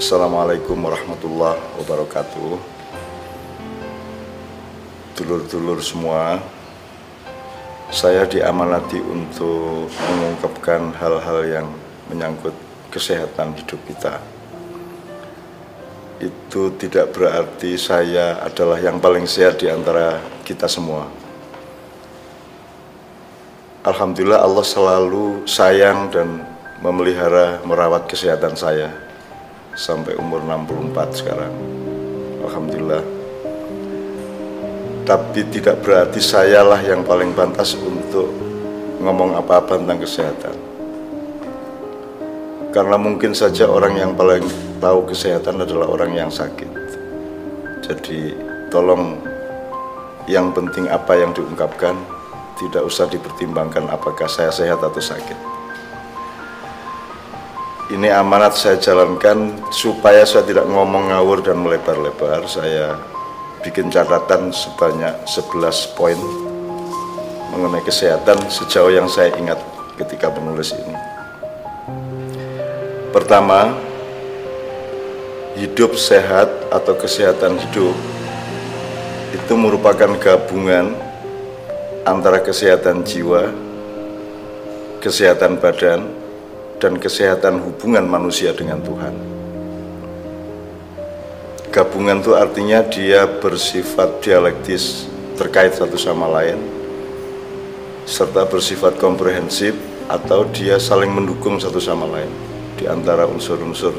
Assalamualaikum warahmatullahi wabarakatuh. Dulur-dulur semua Saya diamanati untuk mengungkapkan hal-hal yang menyangkut kesehatan hidup kita. Itu tidak berarti saya adalah yang paling sehat di antara kita semua. Alhamdulillah Allah selalu sayang dan memelihara merawat kesehatan saya sampai umur 64 sekarang. Alhamdulillah. Tapi tidak berarti sayalah yang paling pantas untuk ngomong apa-apa tentang kesehatan. Karena mungkin saja orang yang paling tahu kesehatan adalah orang yang sakit. Jadi tolong yang penting apa yang diungkapkan tidak usah dipertimbangkan apakah saya sehat atau sakit ini amanat saya jalankan supaya saya tidak ngomong ngawur dan melebar-lebar. Saya bikin catatan sebanyak 11 poin mengenai kesehatan sejauh yang saya ingat ketika menulis ini. Pertama, hidup sehat atau kesehatan hidup itu merupakan gabungan antara kesehatan jiwa, kesehatan badan, dan kesehatan hubungan manusia dengan Tuhan. Gabungan itu artinya dia bersifat dialektis terkait satu sama lain serta bersifat komprehensif atau dia saling mendukung satu sama lain di antara unsur-unsur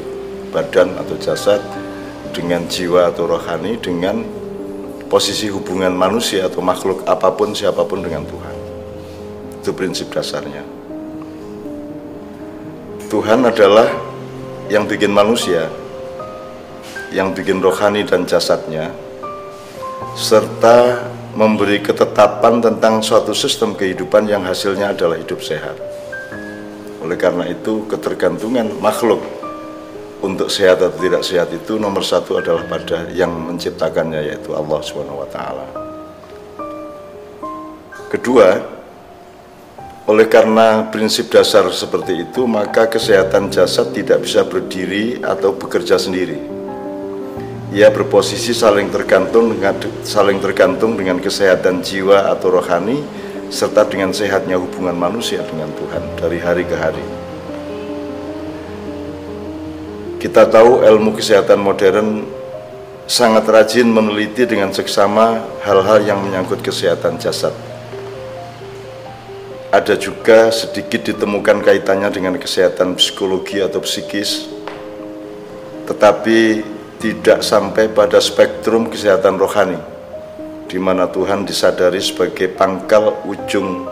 badan atau jasad dengan jiwa atau rohani dengan posisi hubungan manusia atau makhluk apa pun siapa pun dengan Tuhan. Itu prinsip dasarnya. Tuhan adalah yang bikin manusia, yang bikin rohani dan jasadnya, serta memberi ketetapan tentang suatu sistem kehidupan yang hasilnya adalah hidup sehat. Oleh karena itu, ketergantungan makhluk untuk sehat atau tidak sehat itu nomor satu adalah pada yang menciptakannya yaitu Allah taala. Kedua, oleh karena prinsip dasar seperti itu, maka kesehatan jasad tidak bisa berdiri atau bekerja sendiri. Ia berposisi saling tergantung dengan saling tergantung dengan kesehatan jiwa atau rohani serta dengan sehatnya hubungan manusia dengan Tuhan dari hari ke hari. Kita tahu ilmu kesehatan modern sangat rajin meneliti dengan seksama hal-hal yang menyangkut kesehatan jasad ada juga sedikit ditemukan kaitannya dengan kesehatan psikologi atau psikis, tetapi tidak sampai pada spektrum kesehatan rohani, di mana Tuhan disadari sebagai pangkal ujung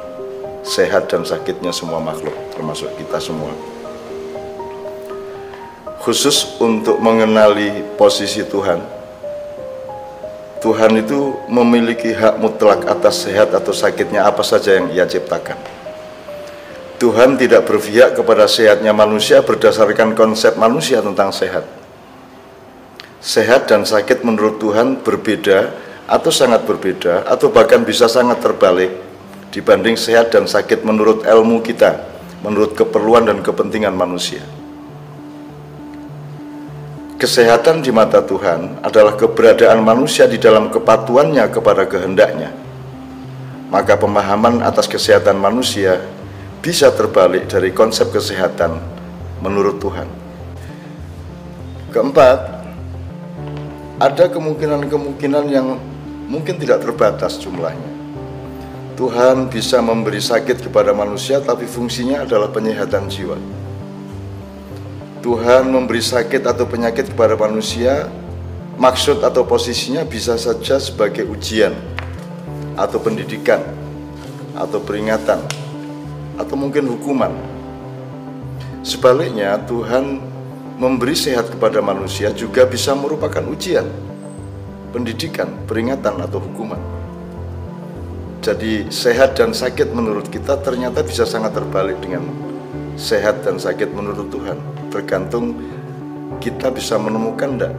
sehat dan sakitnya semua makhluk, termasuk kita semua. Khusus untuk mengenali posisi Tuhan, Tuhan itu memiliki hak mutlak atas sehat atau sakitnya apa saja yang ia ciptakan. Tuhan tidak berpihak kepada sehatnya manusia berdasarkan konsep manusia tentang sehat. Sehat dan sakit menurut Tuhan berbeda atau sangat berbeda atau bahkan bisa sangat terbalik dibanding sehat dan sakit menurut ilmu kita, menurut keperluan dan kepentingan manusia. Kesehatan di mata Tuhan adalah keberadaan manusia di dalam kepatuannya kepada kehendaknya. Maka pemahaman atas kesehatan manusia bisa terbalik dari konsep kesehatan menurut Tuhan. Keempat, ada kemungkinan-kemungkinan yang mungkin tidak terbatas jumlahnya. Tuhan bisa memberi sakit kepada manusia tapi fungsinya adalah penyehatan jiwa. Tuhan memberi sakit atau penyakit kepada manusia, maksud atau posisinya bisa saja sebagai ujian atau pendidikan atau peringatan atau mungkin hukuman. Sebaliknya, Tuhan memberi sehat kepada manusia juga bisa merupakan ujian, pendidikan, peringatan atau hukuman. Jadi sehat dan sakit menurut kita ternyata bisa sangat terbalik dengan sehat dan sakit menurut Tuhan tergantung kita bisa menemukan enggak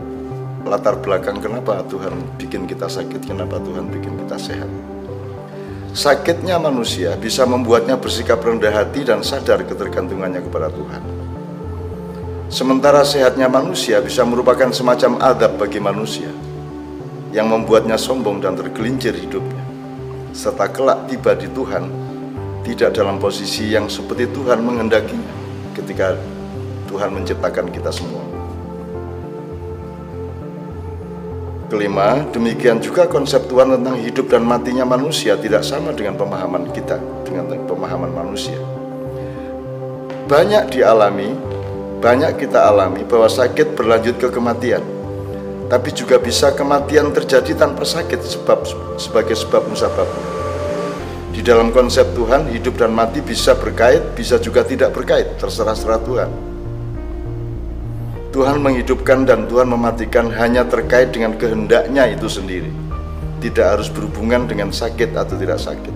latar belakang kenapa Tuhan bikin kita sakit, kenapa Tuhan bikin kita sehat. Sakitnya manusia bisa membuatnya bersikap rendah hati dan sadar ketergantungannya kepada Tuhan. Sementara sehatnya manusia bisa merupakan semacam adab bagi manusia yang membuatnya sombong dan tergelincir hidupnya. Serta kelak tiba di Tuhan tidak dalam posisi yang seperti Tuhan menghendakinya ketika Tuhan menciptakan kita semua. Kelima, demikian juga konsep Tuhan tentang hidup dan matinya manusia tidak sama dengan pemahaman kita, dengan pemahaman manusia. Banyak dialami banyak kita alami bahwa sakit berlanjut ke kematian. Tapi juga bisa kematian terjadi tanpa sakit sebab sebagai sebab musabab. Di dalam konsep Tuhan, hidup dan mati bisa berkait, bisa juga tidak berkait, terserah-serah Tuhan. Tuhan menghidupkan dan Tuhan mematikan hanya terkait dengan kehendaknya itu sendiri. Tidak harus berhubungan dengan sakit atau tidak sakit.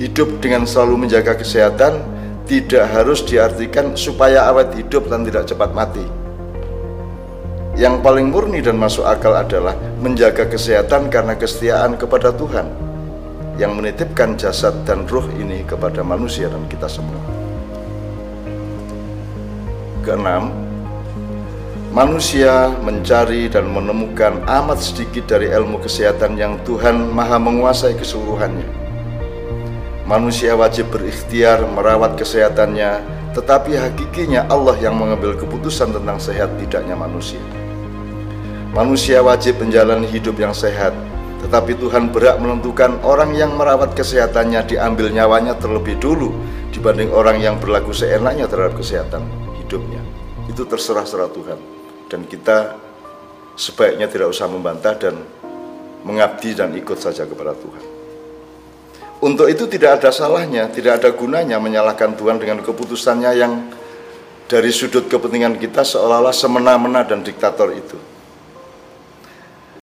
Hidup dengan selalu menjaga kesehatan tidak harus diartikan supaya awet hidup dan tidak cepat mati. Yang paling murni dan masuk akal adalah menjaga kesehatan karena kesetiaan kepada Tuhan yang menitipkan jasad dan ruh ini kepada manusia dan kita semua. Keenam, manusia mencari dan menemukan amat sedikit dari ilmu kesehatan yang Tuhan maha menguasai keseluruhannya Manusia wajib berikhtiar merawat kesehatannya, tetapi hakikinya Allah yang mengambil keputusan tentang sehat tidaknya manusia. Manusia wajib menjalani hidup yang sehat, tetapi Tuhan berhak menentukan orang yang merawat kesehatannya diambil nyawanya terlebih dulu dibanding orang yang berlaku seenaknya terhadap kesehatan hidupnya. Itu terserah-serah Tuhan. Dan kita sebaiknya tidak usah membantah dan mengabdi dan ikut saja kepada Tuhan. Untuk itu tidak ada salahnya, tidak ada gunanya menyalahkan Tuhan dengan keputusannya yang dari sudut kepentingan kita seolah-olah semena-mena dan diktator itu.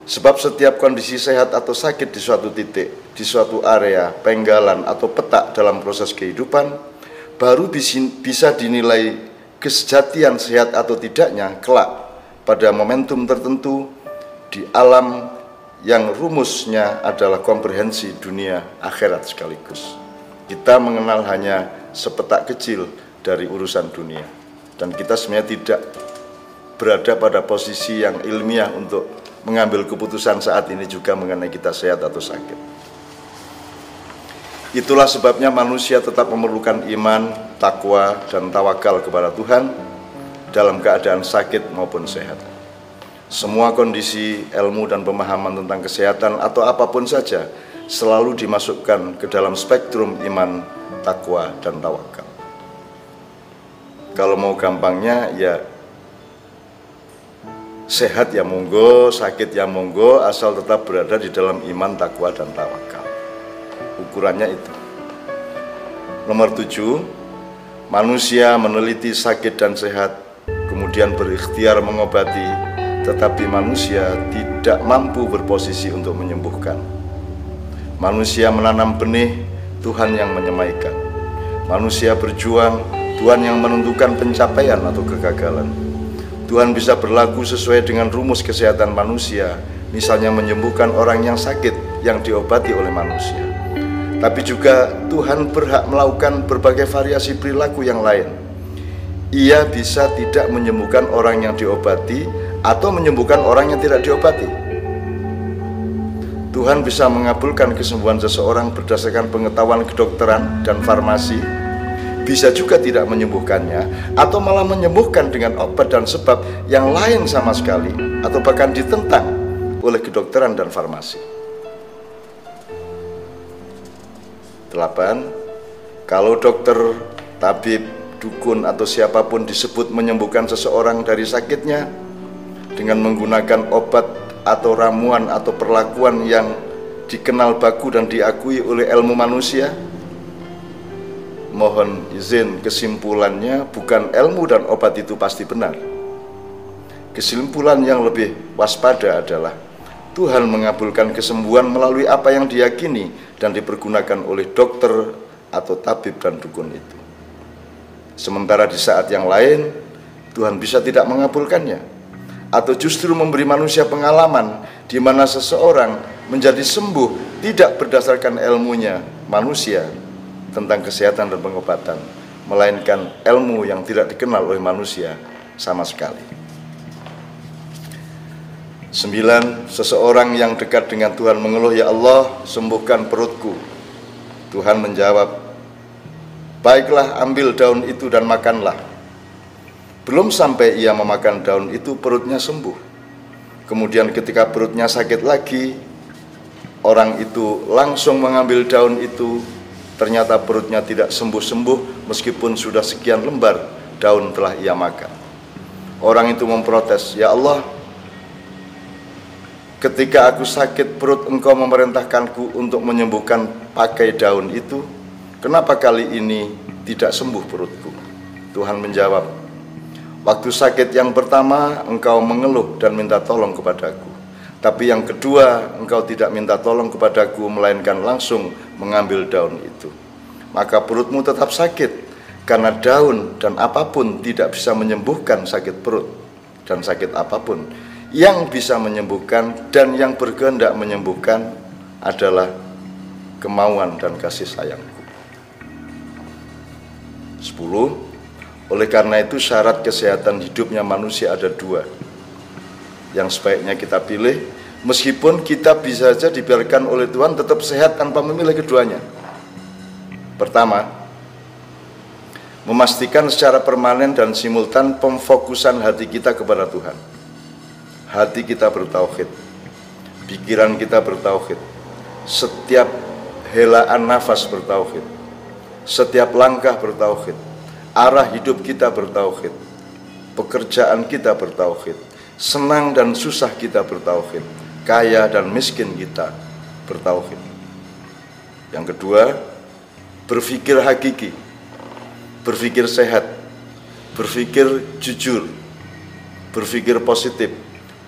Sebab setiap kondisi sehat atau sakit di suatu titik, di suatu area, penggalan atau petak dalam proses kehidupan, baru bisa dinilai kesejatian sehat atau tidaknya kelak pada momentum tertentu di alam yang rumusnya adalah komprehensi dunia akhirat sekaligus. Kita mengenal hanya sepetak kecil dari urusan dunia dan kita sebenarnya tidak berada pada posisi yang ilmiah untuk mengambil keputusan saat ini juga mengenai kita sehat atau sakit. Itulah sebabnya manusia tetap memerlukan iman, takwa, dan tawakal kepada Tuhan dalam keadaan sakit maupun sehat. Semua kondisi ilmu dan pemahaman tentang kesehatan atau apa pun saja selalu dimasukkan ke dalam spektrum iman, takwa, dan tawakal. Kalau mau gampangnya ya sehat ya monggo, sakit ya monggo, asal tetap berada di dalam iman, takwa, dan tawakal. Ukurannya itu. Nomor tujuh, manusia meneliti sakit dan sehat, kemudian berikhtiar mengobati, tetapi manusia tidak mampu berposisi untuk menyembuhkan. Manusia menanam benih, Tuhan yang menyemaikan. Manusia berjuang, Tuhan yang menentukan pencapaian atau kegagalan. Tuhan bisa berlaku sesuai dengan rumus kesehatan manusia, misalnya menyembuhkan orang yang sakit yang diobati oleh manusia. Tapi juga Tuhan berhak melakukan berbagai variasi perilaku yang lain. Ia bisa tidak menyembuhkan orang yang diobati, atau menyembuhkan orang yang tidak diobati. Tuhan bisa mengabulkan kesembuhan seseorang berdasarkan pengetahuan kedokteran dan farmasi, bisa juga tidak menyembuhkannya, atau malah menyembuhkan dengan obat dan sebab yang lain sama sekali, atau bahkan ditentang oleh kedokteran dan farmasi. 8. Kalau dokter, tabib, dukun, atau siapa pun disebut menyembuhkan seseorang dari sakitnya, dengan menggunakan obat atau ramuan atau perlakuan yang dikenal baku dan diakui oleh ilmu manusia? Mohon izin kesimpulannya bukan ilmu dan obat itu pasti benar. Kesimpulan yang lebih waspada adalah Tuhan mengabulkan kesembuhan melalui apa yang diyakini dan dipergunakan oleh dokter atau tabib dan dukun itu. Sementara di saat yang lain Tuhan bisa tidak mengabulkannya atau justru memberi manusia pengalaman di mana seseorang menjadi sembuh tidak berdasarkan ilmunya manusia tentang kesehatan dan pengobatan, melainkan ilmu yang tidak dikenal oleh manusia, sama sekali. Sembilan, seseorang yang dekat dengan Tuhan mengeluh, Ya Allah, sembuhkan perutku. Tuhan menjawab, Baiklah, ambil daun itu dan makanlah. Belum sampai ia memakan daun itu, perutnya sembuh. Kemudian ketika perutnya sakit lagi, orang itu langsung mengambil daun itu, ternyata perutnya tidak sembuh-sembuh meskipun sudah sekian lembar daun telah ia makan. Orang itu memprotes, "Ya Allah, ketika aku sakit perut engkau memerintahkanku untuk menyembuhkan pakai daun itu, kenapa kali ini tidak sembuh perutku? Tuhan menjawab, waktu sakit yang pertama engkau mengeluh dan minta tolong kepadaku. Tapi yang kedua, engkau tidak minta tolong kepadaku, melainkan langsung mengambil daun itu. Maka perutmu tetap sakit, karena daun dan apa pun tidak bisa menyembuhkan sakit perut dan sakit apa pun yang bisa menyembuhkan dan yang berkehendak menyembuhkan adalah kemauan dan kasih sayangku. 10. Oleh karena itu syarat kesehatan hidupnya manusia ada dua Yang sebaiknya kita pilih. Meskipun kita bisa saja dibiarkan oleh Tuhan tetap sehat tanpa memilih keduanya. Pertama Memastikan secara permanen dan simultan pemfokusan hati kita kepada Tuhan. Hati kita bertauhid, pikiran kita bertauhid, setiap helaan nafas bertauhid, setiap langkah bertauhid, arah hidup kita bertauhid, pekerjaan kita bertauhid, senang dan susah kita bertauhid, kaya dan miskin kita bertauhid. Yang kedua, berpikir hakiki, berpikir sehat, berpikir jujur, berpikir positif,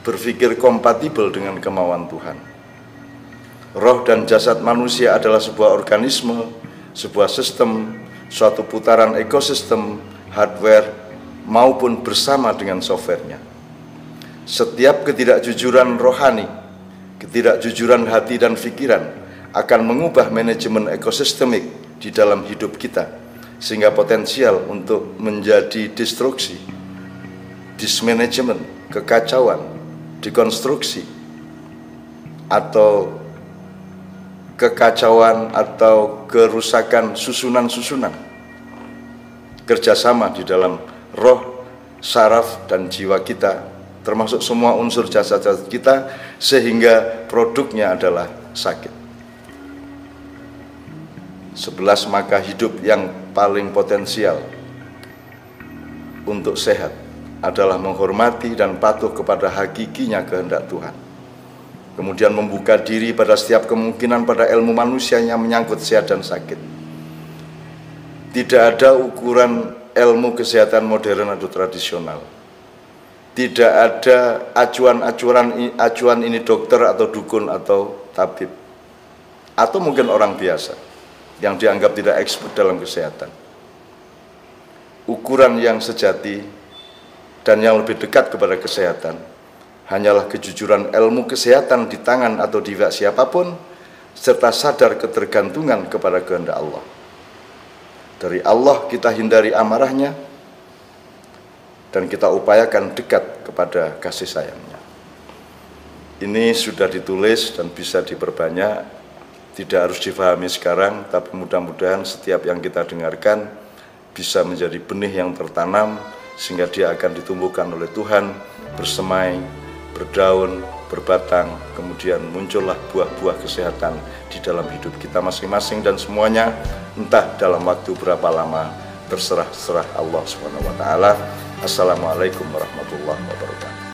berpikir kompatibel dengan kemauan Tuhan. Roh dan jasad manusia adalah sebuah organisme, sebuah sistem, suatu putaran ekosistem, hardware, maupun bersama dengan softwarenya. Setiap ketidakjujuran rohani, ketidakjujuran hati dan pikiran akan mengubah manajemen ekosistemik di dalam hidup kita, sehingga potensial untuk menjadi destruksi, dismanagement, kekacauan, dikonstruksi atau kekacauan atau kerusakan susunan-susunan kerjasama di dalam roh, saraf, dan jiwa kita termasuk semua unsur jasad-jasad kita sehingga produknya adalah sakit. Sebelas maka hidup yang paling potensial untuk sehat adalah menghormati dan patuh kepada hakikinya kehendak Tuhan. Kemudian membuka diri pada setiap kemungkinan pada ilmu manusia yang menyangkut sehat dan sakit. Tidak ada ukuran ilmu kesehatan modern atau tradisional. Tidak ada acuan-acuan acuan ini dokter atau dukun atau tabib. Atau mungkin orang biasa yang dianggap tidak expert dalam kesehatan. Ukuran yang sejati dan yang lebih dekat kepada kesehatan hanyalah kejujuran ilmu kesehatan di tangan atau di siapa pun serta sadar ketergantungan kepada kehendak Allah. Dari Allah kita hindari amarahnya dan kita upayakan dekat kepada kasih sayangnya. Ini sudah ditulis dan bisa diperbanyak, tidak harus difahami sekarang, tapi mudah-mudahan setiap yang kita dengarkan bisa menjadi benih yang tertanam sehingga dia akan ditumbuhkan oleh Tuhan bersemai, berdaun, berbatang, kemudian muncullah buah-buah kesehatan di dalam hidup kita masing-masing dan semuanya entah dalam waktu berapa lama terserah-serah Allah taala. Assalamualaikum warahmatullahi wabarakatuh.